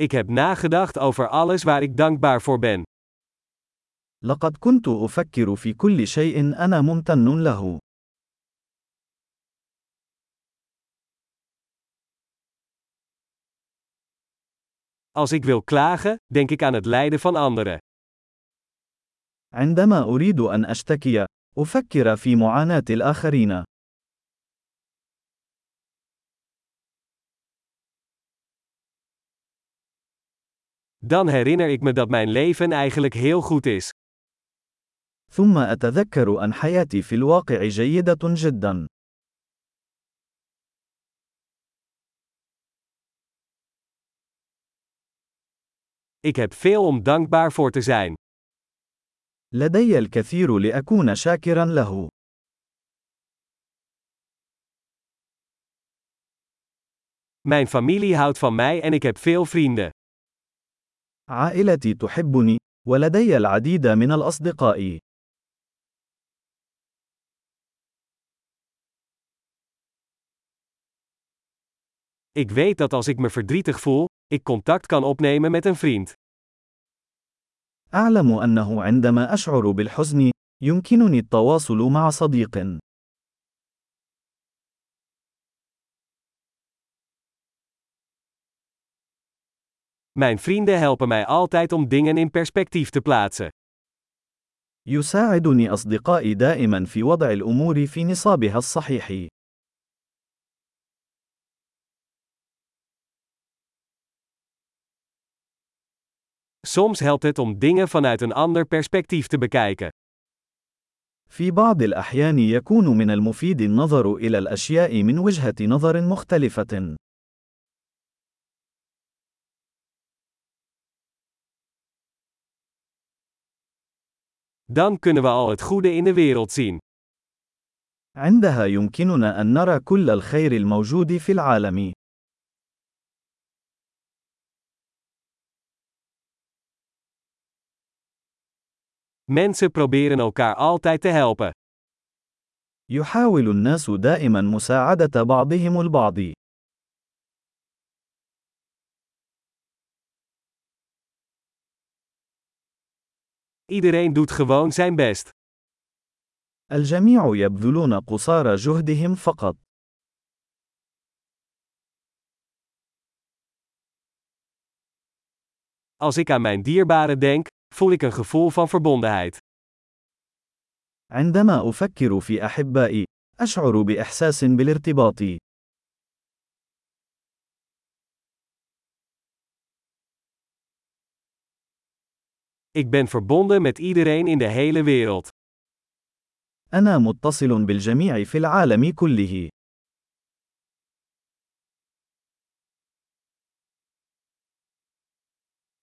Ik heb nagedacht over alles waar ik dankbaar voor ben. لقد كنت أفكر في كل شيء أنا ممتن له. Als ik wil klagen, denk ik aan het lijden van anderen. عندما أريد أن أشتكي، أفكر في معاناة الآخرين. Dan herinner ik me dat mijn leven eigenlijk heel goed is. ثم أتذكر أن حياتي في الواقع جيدة جدا. Ik heb veel om dankbaar voor te zijn. لدي الكثير لأكون شاكرا له. Mijn familie houdt van mij en ik heb veel vrienden. عائلتي تحبني، ولدي العديد من الأصدقاء. Ik weet dat als ik me verdrietig voel, ik contact kan opnemen met een vriend. أعلم أنه عندما أشعر بالحزن، يمكنني التواصل مع صديق. Mijn vrienden helpen mij altijd om dingen in perspectief te plaatsen. يساعدني أصدقائي دائما في وضع الأمور في نصابها الصحيح. Soms helpt het om dingen vanuit een ander perspectief te bekijken. في بعض الأحيان يكون من المفيد النظر إلى الأشياء من وجهة نظر مختلفة. Dan kunnen we al het goede in de wereld zien. عندها يمكننا أن نرى كل الخير الموجود في العالم. Mensen proberen elkaar altijd te helpen. يحاول الناس دائما مساعدة بعضهم البعض. Iedereen doet gewoon zijn best. الجميع يبذلون قصارى جهدهم فقط. Als ik aan mijn dierbaren denk, voel ik een gevoel van verbondenheid. عندما أفكر في أحبائي، أشعر بإحساس بالارتباط. Ik ben verbonden met iedereen in de hele wereld. أنا متصل بالجميع في العالم كله.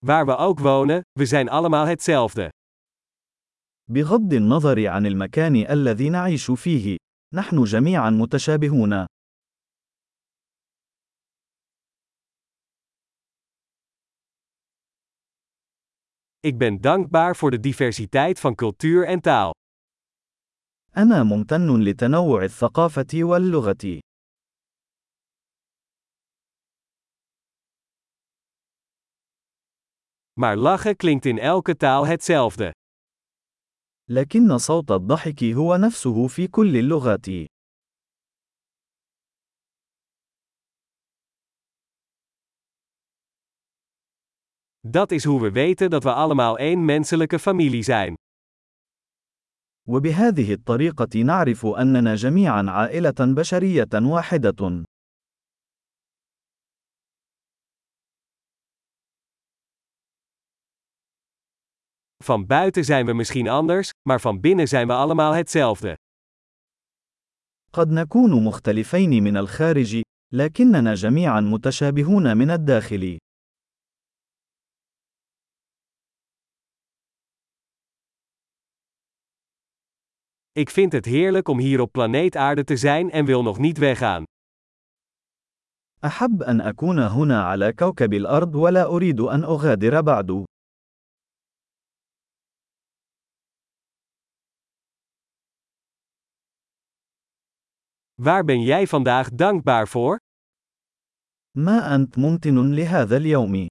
Waar we ook wonen, we zijn allemaal hetzelfde. بغض النظر عن المكان الذي نعيش فيه، نحن جميعا متشابهون. Ik ben dankbaar voor de diversiteit van cultuur en taal. أنا ممتن لتنوع الثقافة واللغة. Maar lachen klinkt in elke taal hetzelfde. لكن صوت الضحك هو نفسه في كل اللغات. Dat is hoe we weten dat we allemaal één menselijke familie zijn. وبهذه الطريقة نعرف أننا جميعا عائلة بشرية واحدة. Van buiten zijn we misschien anders, maar van binnen zijn we allemaal hetzelfde. قد نكون مختلفين من الخارج، لكننا جميعا متشابهون من الداخل. Ik vind het heerlijk om hier op planeet Aarde te zijn en wil nog niet weggaan. أحب أن أكون هنا على كوكب الأرض ولا أريد أن أغادر بعد. Waar ben jij vandaag dankbaar voor? ما أنت ممتن لهذا اليوم؟